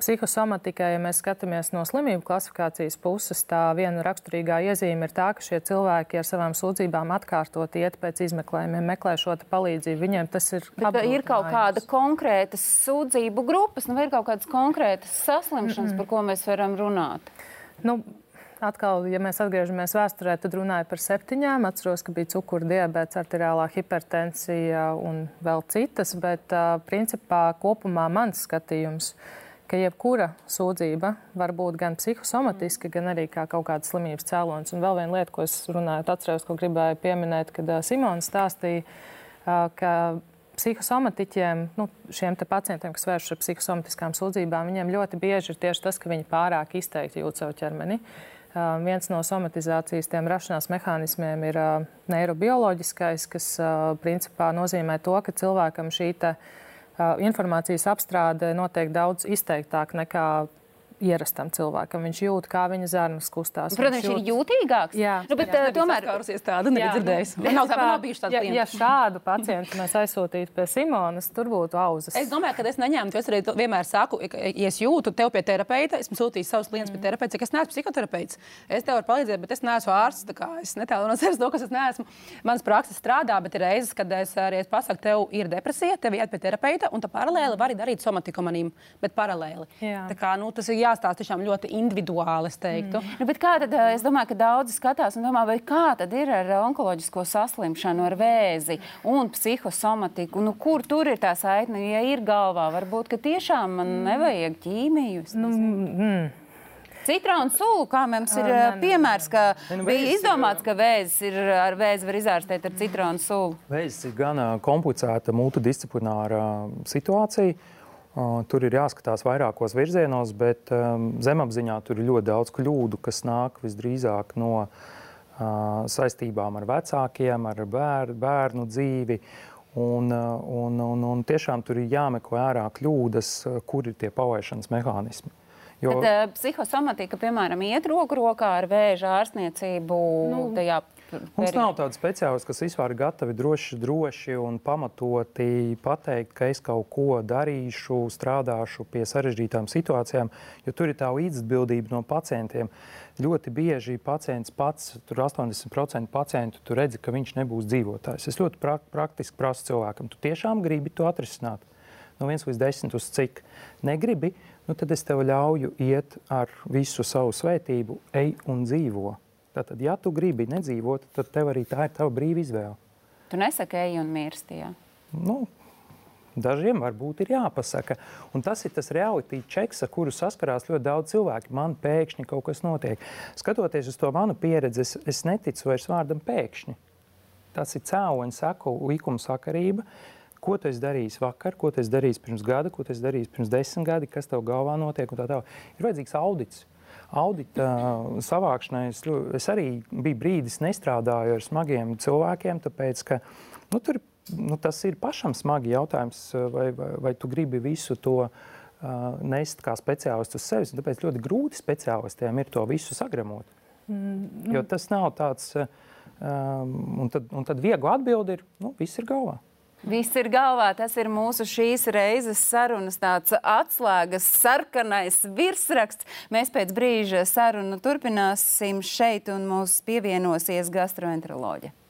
psihosomatikai, ja mēs skatāmies no slimību klasifikācijas puses, tā viena raksturīgā iezīme ir tā, ka šie cilvēki ar savām sūdzībām atkārtot iet pēc izmeklējumiem, meklē šo palīdzību. Viņiem tas ir. Bet ir kaut kāda konkrēta sūdzību grupas, nu, vai ir kaut kādas konkrētas saslimšanas, mm -hmm. par ko mēs varam runāt? Nu, atkal, ja mēs atgriežamies vēsturē, tad runāja par septiņām. Atceros, ka bija cukura diabetes, arteriālā hipertensija un vēl citas, bet principā kopumā mans skatījums ir ka jebkura sūdzība var būt gan psihosomatiska, gan arī kā kaut kāda slimības cēlonis. Un vēl viena lieta, ko es runāju, atceros, ko gribēju pieminēt, kad Simons stāstīja, ka psihosomatiķiem, nu, šiem pacientiem, kas vēršas ar psihosomatiskām sūdzībām, viņiem ļoti bieži ir tieši tas, ka viņi pārāk izteikti jūt savu ķermeni. Uh, viens no somatizācijas tiem rašanās mehānismiem ir uh, neirobioloģiskais, kas uh, principā nozīmē to, ka cilvēkam šī te, uh, informācijas apstrāde notiek daudz izteiktāk nekā ierastam cilvēkam. Viņš jūt, kā viņa zarnas kustās. Protams, viņš, viņš jūt... ir jūtīgāks. Jā, nu, bet jā. tomēr tādu nedzirdējis. Man nav, nav bijuši tādi ja, ja šādu pacientu mēs aizsūtītu pie Simonas, tur būtu auzas. Es domāju, ka es neņēmu, es arī vienmēr saku, ja es jūtu tev pie terapeita, esmu sūtījis savus klientus mm. pie terapeita, cik es neesmu psihoterapeits. Es tev varu palīdzēt, bet es neesmu ārsts. Es netēlu no sevis to, kas es neesmu. Mans prakses strādā, bet ir reizes, kad es arī es pasaku, tev ir depresija, tev iet pie terapeita, un tu paralēli vari darīt somatiku bet paralēli. Jā. Tā kā, nu, tas ir jāstāsta tiešām ļoti individuāli, es teiktu. Mm. Nu, kā tad, es domāju, ka daudzi skatās un domā, kā tad ir ar onkoloģisko saslimšanu, ar vēzi un psihosomatiku? Nu, kur tur ir tā saikne? Ja ir galvā, varbūt, ka tiešām man nevajag ķīmiju. Nu, mm. Citronu sulu, kā mums ir uh, piemērs, ka nu, bija izdomāts, ka vēzis ir ar vēzi var izārstēt ar citronu sulu. Vēzis ir gan komplicēta multidisciplināra situācija. Tur ir jāskatās vairākos virzienos, bet um, zemapziņā tur ir ļoti daudz kļūdu, kas nāk visdrīzāk no uh, saistībām ar vecākiem, ar bēr, bērnu dzīvi. Un, un, un, un tiešām tur ir jāmeklē ārā kļūdas, kur ir tie pavaišanas mehānismi. Jo... Tad, uh, psihosomatika, piemēram, iet roku rokā ar vēža ārstniecību nu, tajā Mums nav tāda speciālista, kas vispār ir gatavi droši, droši un pamatoti pateikt, ka es kaut ko darīšu, strādāšu pie sarežģītām situācijām, jo tur ir tā līdzatbildība no pacientiem. Ļoti bieži pacients pats, tur 80% pacientu, tu redzi, ka viņš nebūs dzīvotājs. Es ļoti pra praktiski prasu cilvēkam, tu tiešām gribi to atrisināt. No 1 līdz 10 uz cik negribi, nu tad es tev ļauju iet ar visu savu svētību, ej un dzīvo. Tātad, ja tu gribi nedzīvot, tad tev arī tā ir tava brīva izvēle. Tu nesaki, ej un mirsti. Jā. Nu, Dažiem varbūt ir jāpasaka. Un tas ir tas realitātes čeks, ar kuru saskarās ļoti daudz cilvēku. Man pēkšņi kaut kas notiek. Skatoties uz to manu pieredzi, es, es neticu vairs vārdam pēkšņi. Tas ir cēloņa saku likuma sakarība. Ko tu esi darījis vakar, ko tu esi darījis pirms gada, ko tu esi darījis pirms desmit gadiem, kas tev galvā notiek. Tā tā. Ir vajadzīgs audits audita savākšanai es, es arī biju brīdis, nestrādāju ar smagiem cilvēkiem, tāpēc ka nu, tur, nu, tas ir pašam smagi jautājums, vai, vai, vai tu gribi visu to uh, nest kā speciālists uz sevis. Tāpēc ļoti grūti speciālistiem ir to visu sagramot. Mm, nu. Jo tas nav tāds, um, un, tad, un tad viegli atbildi ir, nu, viss ir galvā. Viss ir galvā. Tas ir mūsu šīs reizes sarunas atslēgas sarkanais virsraksts. Mēs pēc brīža sarunu turpināsim šeit un mūs pievienosies gastroenteroloģija.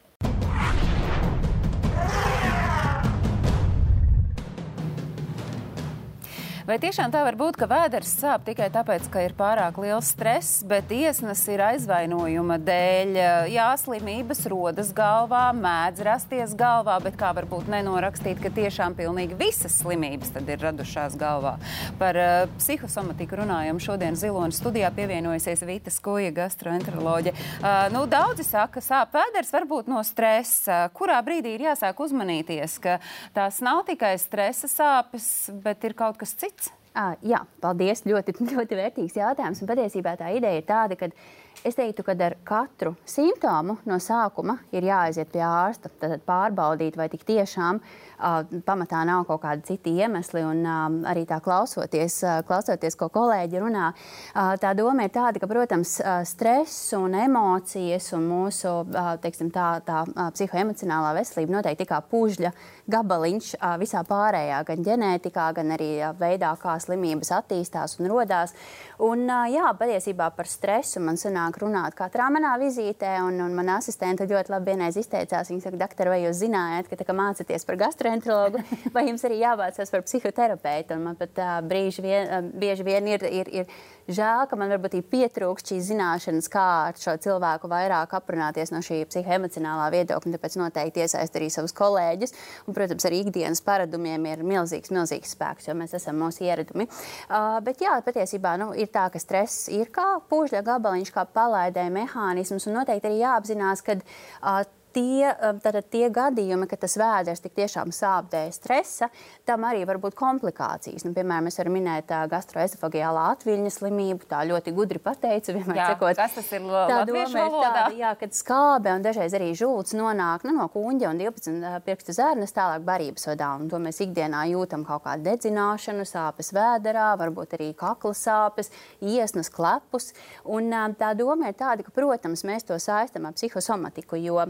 Vai tiešām tā var būt, ka vēders sāp tikai tāpēc, ka ir pārāk liels stress, bet iesnas ir aizvainojuma dēļ? Jā, slimības rodas galvā, mēdz rasties galvā, bet kā var būt nenorakstīt, ka tiešām pilnīgi visas slimības tad ir radušās galvā? Par uh, psihosomatiku runājam šodien Zilonas studijā pievienojusies Vita Skuja, gastroenteroloģe. Uh, nu, daudzi saka, ka sāp vēders varbūt no stresa. Kurā brīdī ir jāsāk uzmanīties, ka tās nav tikai stresa sāpes, bet ir kaut kas cits? À, jā, paldies. Ļoti, ļoti vērtīgs jautājums. Un patiesībā tā ideja ir tāda, ka Es teiktu, ka ar katru simptomu no sākuma ir jāaiziet pie ārsta, tad pārbaudīt, vai tik tiešām uh, pamatā nav kaut kādi citi iemesli. Un, uh, arī tā klausoties, uh, klausoties, ko kolēģi runā, uh, tā doma ir tāda, ka, protams, uh, stress un emocijas un mūsu uh, teiksim, tā, tā uh, psihoemocionālā veselība noteikti kā pužļa gabaliņš uh, visā pārējā, gan ģenētikā, gan arī uh, veidā, kā slimības attīstās un rodās. Un, uh, jā, patiesībā par stresu man sanāk sanāk runāt katrā manā vizītē, un, un mana asistente ļoti labi vienreiz izteicās. Viņa saka, doktor, vai jūs zinājāt, ka tā, ka mācāties par gastroenterologu, vai jums arī jāmācās par psihoterapeitu? Un man pat uh, brīži vien, uh, bieži vien ir, ir, ir žēl, ka man varbūt ir pietrūkst šīs zināšanas, kā ar šo cilvēku vairāk aprunāties no šī psihoemocionālā viedokļa. Tāpēc noteikti iesaist arī savus kolēģus. Un, protams, arī ikdienas paradumiem ir milzīgs, milzīgs spēks, jo mēs esam mūsu ieradumi. Uh, bet jā, patiesībā nu, ir tā, ka stress ir kā pūžļa gabaliņš, kā palaidē mehānisms, un noteikti arī jāapzinās, ka uh, tie, um, tātad, tie gadījumi, kad tas vēders tik tiešām sāp dēļ stresa, tam arī var būt komplikācijas. Nu, piemēram, es varu minēt uh, gastroesofagiālā atviļņa slimību. Tā ļoti gudri pateica. Jā, sakot, kas tas ir? Tā doma ir tāda, jā, kad skābe un dažreiz arī žults nonāk nu, no kuņģa un 12 pirkstu zērnes tālāk barības vadā. Un to mēs ikdienā jūtam kaut kādu dedzināšanu, sāpes vēderā, varbūt arī kakla sāpes, iesnas klepus. Un tā doma ir tāda, ka, protams, mēs to saistam ar psihosomatiku, jo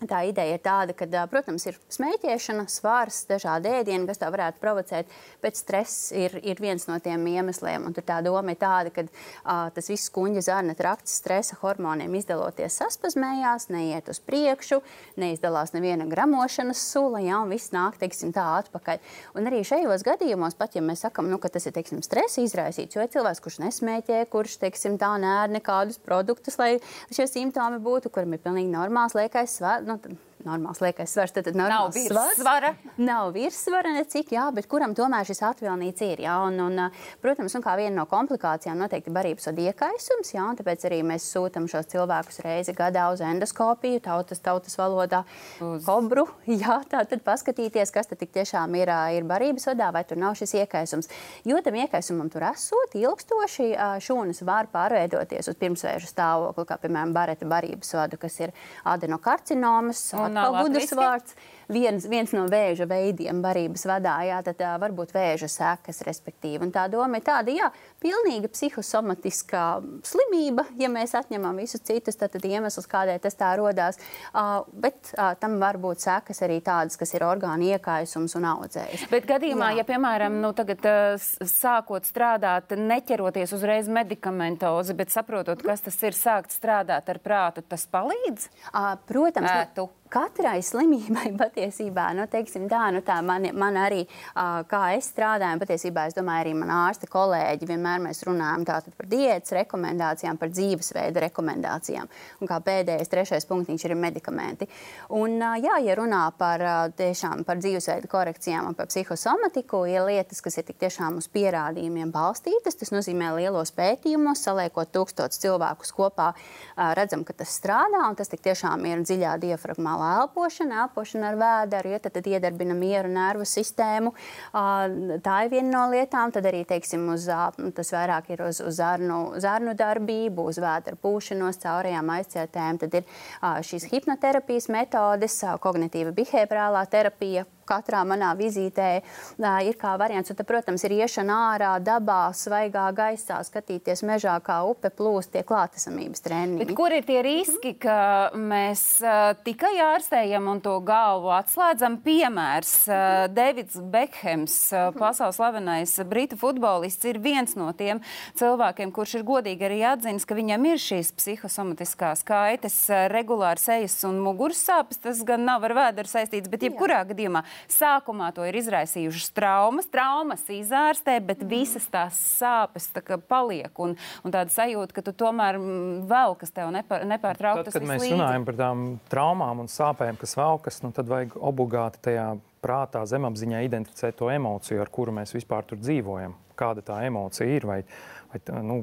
Tā ideja ir tāda, ka, protams, ir smēķēšana, svārs, dažādi ēdieni, kas tā varētu provocēt, bet stress ir, ir viens no tiem iemesliem. Un tā doma ir tāda, ka uh, tas viss kuņģa zarna trakts stresa hormoniem izdaloties saspazmējās, neiet uz priekšu, neizdalās neviena gramošanas sula, ja, un viss nāk, teiksim, tā atpakaļ. Un arī šajos gadījumos, pat ja mēs sakam, nu, ka tas ir, teiksim, stresa izraisīts, jo ir cilvēks, kurš nesmēķē, kurš, teiksim, tā nēr nekādus produktus, lai šie simptomi būtu, kuram ir pilnīgi normāls liekais svars nu, normāls liekais svars. Tad, tad nav virsvara. Nav virsvara necik, jā, bet kuram tomēr šis atvilnīts ir. Jā, un, un, protams, un kā viena no komplikācijām noteikti barības un iekaisums, jā, un tāpēc arī mēs sūtam šos cilvēkus reizi gadā uz endoskopiju, tautas, tautas valodā, uz kobru, jā, tā tad paskatīties, kas tad tik tiešām ir, ir barības vadā, vai tur nav šis iekaisums. Jo tam iekaisumam tur esot ilgstoši šūnas var pārveidoties uz pirmsvēžu stāvokli, kā piemēram bareta barības vadu, kas ir adenokarcinomas. Un atkal gudrs vārds viens, viens no vēža veidiem barības vadā, jā, tad tā var būt vēža sekas, respektīvi. Un tā doma ir tāda, jā, pilnīga psihosomatiskā slimība, ja mēs atņemam visus citus, tad, tad iemesls, kādēļ tas tā rodās. Uh, bet uh, tam var būt sekas arī tādas, kas ir orgānu iekaisums un audzējs. Bet gadījumā, jā. ja, piemēram, nu, tagad uh, sākot strādāt, neķeroties uzreiz medikamentozi, bet saprotot, kas tas ir, sākt strādāt ar prātu, tas palīdz? Uh, protams. Ētu. Katrai slimībai patiesībā, nu, teiksim, tā, nu, tā man, man arī, uh, kā es strādāju, patiesībā es domāju, arī man ārsta kolēģi vienmēr mēs runājam par diētas rekomendācijām, par dzīvesveida rekomendācijām. Un kā pēdējais, trešais punktiņš ir medikamenti. Un, uh, jā, ja runā par, uh, tiešām, par dzīvesveida korekcijām un par psihosomatiku, ir lietas, kas ir tik tiešām uz pierādījumiem balstītas. Tas nozīmē lielos pētījumos, saliekot tūkstotus cilvēkus kopā, uh, redzam, ka tas strādā un tas tik tiešām ir dziļā diafragmā normāla elpošana, elpošana ar vēderu, ja tad, tad iedarbina mieru nervu sistēmu. Tā ir viena no lietām. Tad arī teiksim, uz, tas vairāk ir uz, uz zarnu, zarnu darbību, uz vēdera pūšanos, caurajām aizcietēm. Tad ir šīs hipnoterapijas metodes, kognitīva behaviorālā terapija, katrā manā vizītē ir kā variants. Un, tad, protams, ir iešana ārā, dabā, svaigā gaisā, skatīties mežā, kā upe plūst, tie klātesamības treniņi. Bet kur ir tie riski, ka mēs tikai ārstējam un to galvu atslēdzam? Piemērs Davids Bekhems, pasaules slavenais britu futbolists, ir viens no tiem cilvēkiem, kurš ir godīgi arī atzīst, ka viņam ir šīs psihosomatiskās kaitas, regulāri sejas un muguras sāpes. Tas gan nav ar vēdru saistīts, bet jebkurā gadījumā Sākumā to ir izraisījušas traumas, traumas izārstē, bet visas tās sāpes tā paliek. Un, un tāda sajūta, ka tu tomēr vēl kas tev nepār, nepārtraukti. Tad, kad mēs līdzi. runājam par tām traumām un sāpēm, kas velkas, nu, tad vajag obligāti tajā prātā, zemapziņā identificēt to emociju, ar kuru mēs vispār tur dzīvojam. Kāda tā emocija ir? Vai, vai nu,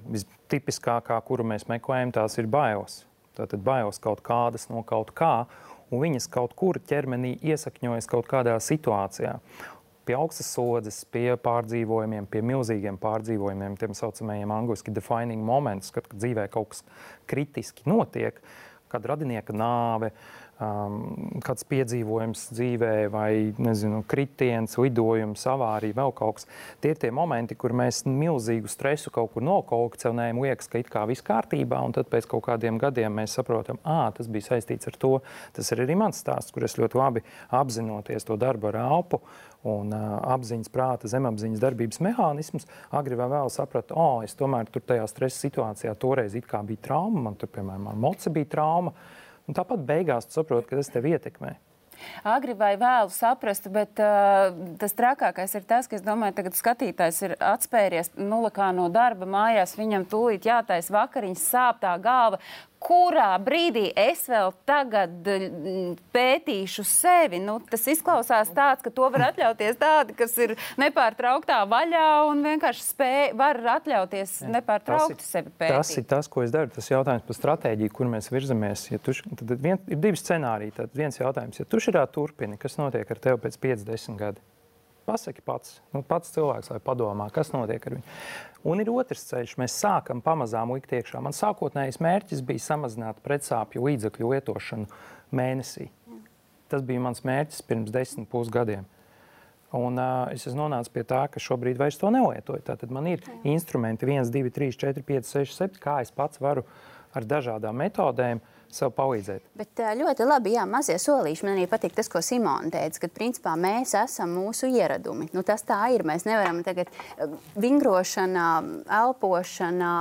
tipiskākā, kuru mēs meklējam, tās ir bailes. Tātad bailes kaut kādas no kaut kā un viņas kaut kur ķermenī iesakņojas kaut kādā situācijā. pie augstas slodzes, pie pārdzīvojumiem, pie milzīgiem pārdzīvojumiem, tiem saucamajiem angļuiski defining moments, kad, dzīvē kaut kas kritiski notiek, kad radinieka nāve, um, kāds piedzīvojums dzīvē, vai nezinu, kritiens, lidojums, avārija, vēl kaut kas. Tie ir tie momenti, kur mēs milzīgu stresu kaut kur nokolekcionējam, liekas, ka it kā viss kārtībā, un tad pēc kaut kādiem gadiem mēs saprotam, ah, tas bija saistīts ar to. Tas ir arī mans stāsts, kur es ļoti labi apzinoties to darbu ar elpu un uh, apziņas, prāta, zemapziņas darbības mehānismus, agri vai vēl sapratu, o, oh, es tomēr tur tajā stresa situācijā toreiz it kā bija trauma, man tur, piemēram, moca bija trauma. Un tāpat beigās tu saproti, ka tas tev ietekmē. Agri vai vēlu saprast, bet uh, tas trakākais ir tas, ka es domāju, tagad skatītājs ir atspēries nulakā no darba mājās, viņam tūlīt jātais vakariņas, sāp tā galva kurā brīdī es vēl tagad mm, pētīšu sevi. Nu, tas izklausās tāds, ka to var atļauties tādi, kas ir nepārtrauktā vaļā un vienkārši spēj, var atļauties nepārtraukti ir, sevi pētīt. Tas ir tas, ko es daru. Tas jautājums par stratēģiju, kur mēs virzamies. Ja tu, tad vien, ir divi scenāriji. Tad viens jautājums, ja tu šajā turpini, kas notiek ar tevi pēc 50 gadiem? Pasaki pats, nu, pats cilvēks, lai padomā, kas notiek ar viņu. Un ir otrs ceļš, mēs sākam pamazām likt iekšā. Man sākotnējais mērķis bija samazināt pretsāpju līdzekļu lietošanu mēnesī. Tas bija mans mērķis pirms desmit pusgadiem. Un, uh, es nonācis pie tā, ka šobrīd vairs to nelietoju. Tātad man ir instrumenti 1, 2, 3, 4, 5, 6, 7, kā es pats varu ar dažādām metodēm uh, sev palīdzēt. Bet ļoti labi, jā, mazie solīši. Man arī patīk tas, ko Simona teica, ka principā mēs esam mūsu ieradumi. Nu, tas tā ir. Mēs nevaram tagad vingrošanā, elpošanā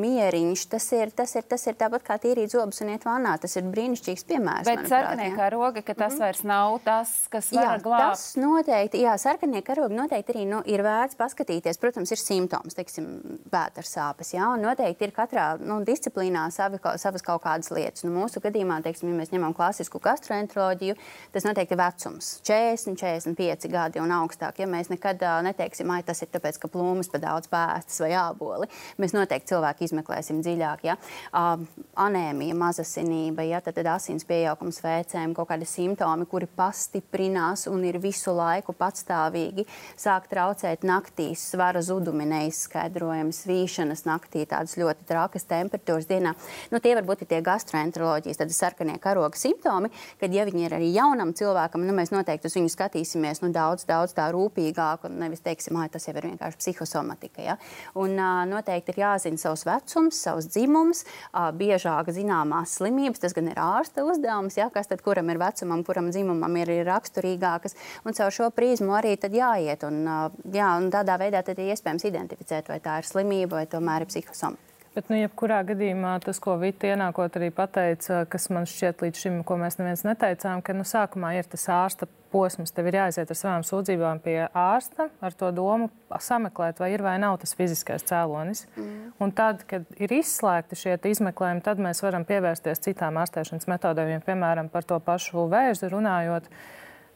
mieriņš, tas ir, tas ir, tas ir tāpat kā tīrīt zobus un iet vannā. Tas ir brīnišķīgs piemērs. Bet sarkanie karogi, ka tas mm -hmm. vairs nav tas, kas var jā, glābt. Tas noteikti, jā, sarkanie karogi noteikti arī nu, ir vērts paskatīties. Protams, ir simptoms, teiksim, vētras sāpes, jā, un noteikti ir katrā nu, disciplīnā savi, savas kaut kādas lietas. Nu, mūsu gadījumā, teiksim, ja mēs ņemam klasisku gastroenteroloģiju, tas noteikti ir vecums - 40, 45 gadi un augstāk. Ja mēs nekad uh, neteiksim, ai, tas ir tāpēc, ka plūmas pa daudz pēstas vai āboli, mēs noteikti cilvēki izmeklēsim dziļāk. Ja? Anēmija, mazasinība, ja? tad, tad asins pieaugums vēcēm, kaut kādi simptomi, kuri pastiprinās un ir visu laiku patstāvīgi, sāk traucēt naktīs, svara zudumi neizskaidrojami, svīšanas naktī, tādas ļoti trakas temperatūras dienā. Nu, tie varbūt ir tie gastroenteroloģijas, tad sarkanie karoga simptomi, kad ja viņi ir arī jaunam cilvēkam, nu, mēs noteikti uz viņu skatīsimies nu, daudz, daudz tā rūpīgāk un nevis teiksim, ah, tas jau ir vienkārši psihosomatika. Ja? Un uh, noteikti ir jāzina savs vecums, savs dzimums, biežāk zināmās slimības. Tas gan ir ārsta uzdevums, ja, kas tad kuram ir vecumam, kuram dzimumam ir raksturīgākas. Un caur šo prizmu arī jāiet. Un, jā, un tādā veidā ir iespējams identificēt, vai tā ir slimība vai tomēr ir psihosoma. Bet, nu, jebkurā gadījumā tas, ko Vita ienākot arī pateica, kas man šķiet līdz šim, ko mēs neviens neteicām, ka nu, sākumā ir tas ārsta posms. Tev ir jāaiziet ar savām sūdzībām pie ārsta ar to domu sameklēt, vai ir vai nav tas fiziskais cēlonis. Mm. Un tad, kad ir izslēgti šie izmeklējumi, tad mēs varam pievērsties citām ārstēšanas metodēm. Piemēram, par to pašu vēzi runājot,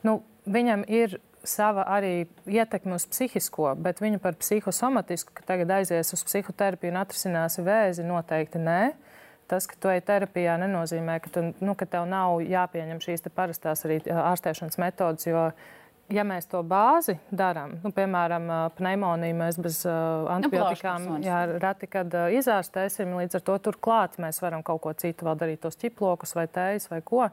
nu, viņam ir sava arī ietekme uz psihisko, bet viņu par psihosomatisku, ka tagad aizies uz psihoterapiju un atrisinās vēzi, noteikti nē. Tas, ka tu ej terapijā, nenozīmē, ka, tu, nu, ka tev nav jāpieņem šīs parastās arī ārstēšanas metodas, jo ja mēs to bāzi darām, nu, piemēram, pneimoniju mēs bez uh, antibiotikām nu, jā, reti kad uh, izārstēsim, līdz ar to turklāt mēs varam kaut ko citu vēl darīt, tos ķiplokus vai tējas vai ko.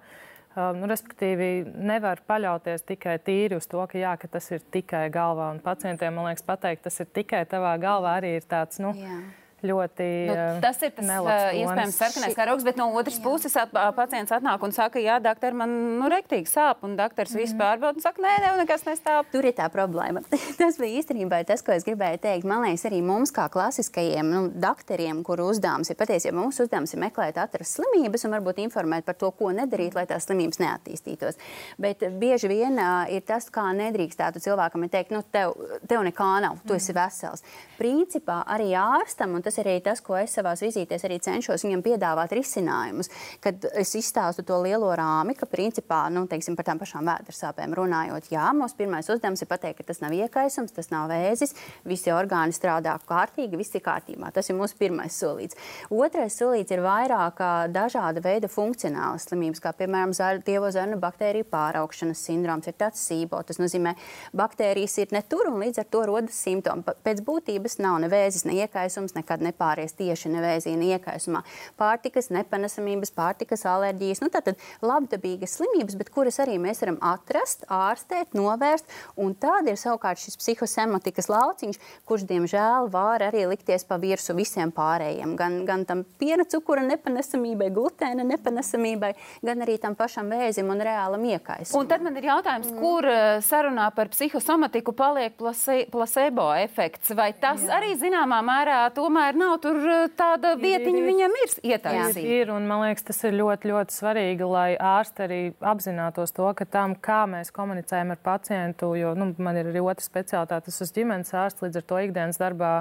Nu, respektīvi, nevar paļauties tikai tīri uz to, ka, jā, ka tas ir tikai galvā. Un pacientiem, man liekas, pateikt, tas ir tikai tavā galvā, arī ir tāds. Nu, jā ļoti. Nu, eh, tas ir tas uh, iespējams sarkanais karogs, bet no otras jā. puses at, pacients atnāk un saka, jā, doktor, man nu, rektīgi sāp, un doktors mm. visu mhm. pārbauda un saka, nē, nē, nekas nestāv. Tur ir tā problēma. tas bija īstenībā tas, ko es gribēju teikt. Man liekas, arī mums, kā klasiskajiem nu, doktoriem, kuru uzdevums ir patiesībā mūsu uzdevums ir meklēt, atrast slimības un varbūt informēt par to, ko nedarīt, lai tās slimības neattīstītos. Bet bieži vien uh, ir tas, kā nedrīkstētu cilvēkam teikt, nu, tev, tev nekā nav, tu esi vesels. Principā arī ārstam, un tas arī tas, ko es savā vizītēs arī cenšos viņam piedāvāt risinājumus. Kad es izstāstu to lielo rāmi, ka principā nu, teiksim, par tām pašām vēdersāpēm runājot, jā, mūsu pirmais uzdevums ir pateikt, ka tas nav iekaisums, tas nav vēzis, visi orgāni strādā kārtīgi, viss ir kārtībā. Tas ir mūsu pirmais solīts. Otrais solīts ir vairāk dažāda veida funkcionālas slimības, kā piemēram dievo zarnu baktēriju pāraugšanas sindroms, ir tāds sībo. Tas nozīmē, baktērijas ir ne tur un līdz ar to rodas simptomi. Pēc būtības nav ne vēzis, ne iekaisums, nekad nepāries tieši nevēzī, ne iekaisumā. Pārtikas nepanesamības, pārtikas alerģijas, nu tātad labdabīgas slimības, bet kuras arī mēs varam atrast, ārstēt, novērst. Un tāda ir savukārt šis psihosemotikas lauciņš, kurš, diemžēl, var arī likties pa virsmu visiem pārējiem. Gan, gan tam piena cukura nepanesamībai, glutēna nepanesamībai, gan arī tam pašam vēzim un reālam iekaisumam. Un tad man ir jautājums, mm. kur eh, sarunā par psihosomatiku paliek plase, placebo efekts? Vai tas Jā. arī zināmā mērā tomēr nav tur eh, tāda vietiņa viņam ir ietaisīta? Ir, ir, un man liekas, tas ir ļoti, ļoti svarīgi, lai ārsti arī apzinātos to, ka tam, kā mēs komunicējam ar pacientu, jo nu, man ir arī otra specialitāte, tas esmu ģimenes ārsts, līdz ar to ikdienas darbā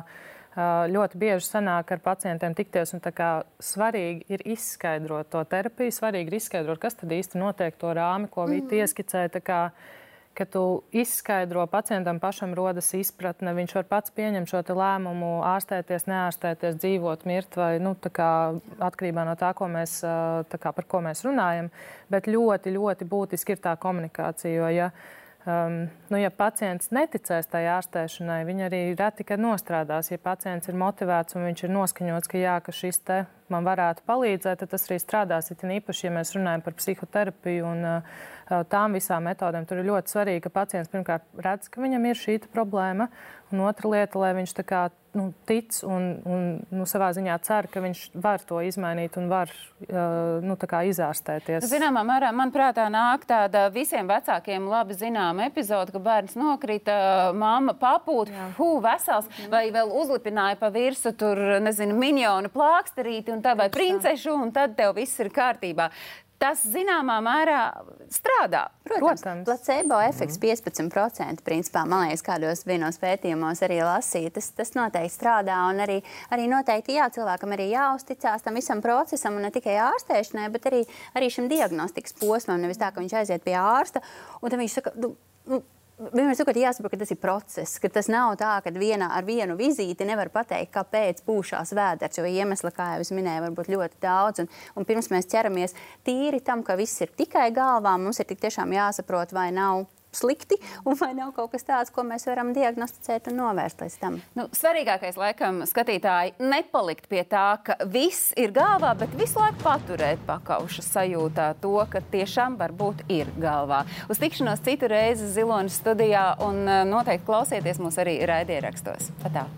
ļoti bieži sanāk ar pacientiem tikties. Svarīgi ir izskaidrot to terapiju, svarīgi ir izskaidrot, kas tad īsti notiek to rāmi, ko Vīta mm. ieskicēja ka tu izskaidro pacientam pašam rodas izpratne, viņš var pats pieņemt šo lēmumu, ārstēties, neārstēties, dzīvot, mirt vai nu, kā, atkarībā no tā, ko mēs, kā, par ko mēs runājam. Bet ļoti, ļoti būtiski ir tā komunikācija. Jo, ja, Um, nu, ja pacients neticēs tai ārstēšanai, viņa arī reti kad nostrādās. Ja pacients ir motivēts un viņš ir noskaņots, ka jā, ka šis te man varētu palīdzēt, tad tas arī strādās. It īpaši, ja mēs runājam par psihoterapiju un uh, tām visām metodēm, tur ir ļoti svarīgi, ka pacients pirmkārt redz, ka viņam ir šī problēma, un otra lieta, lai viņš tā kā nu, tic un, un nu, savā ziņā cer, ka viņš var to izmainīt un var uh, nu, izārstēties. Zināmā mērā man prātā nāk tāda visiem vecākiem labi zināma epizode, ka bērns nokrita, mamma papūta, hu, vesels, mm. vai vēl uzlipināja pa virsu tur, nezinu, miņonu plāksterīti un tā vai princešu, un tad tev viss ir kārtībā tas zināmā mērā strādā. Protams, Protams. placebo efekts mm. 15%. Principā, man liekas, kādos vienos pētījumos arī lasīja. Tas, tas noteikti strādā. Un arī, arī noteikti jā, cilvēkam arī jāuzticās tam visam procesam, un ne tikai ārstēšanai, bet arī, arī šim diagnostikas posmam. Nevis tā, ka viņš aiziet pie ārsta, un tad viņš saka, nu, nu, Vienmēr sakot, jāsaprot, ka tas ir process, ka tas nav tā, ka vienā ar vienu vizīti nevar pateikt, kāpēc pūšās vēders, jo iemesli, kā jau es minēju, var būt ļoti daudz. Un, un pirms mēs ķeramies tīri tam, ka viss ir tikai galvā, mums ir tik tiešām jāsaprot, vai nav slikti, un vai nav kaut kas tāds, ko mēs varam diagnosticēt un novērst līdz tam. Nu, svarīgākais, laikam, skatītāji, nepalikt pie tā, ka viss ir galvā, bet visu laiku paturēt pakauša sajūtā to, ka tiešām varbūt ir galvā. Uz tikšanos citu reizi Zilonas studijā un eh, noteikti klausieties mūs arī raidierakstos. Atā.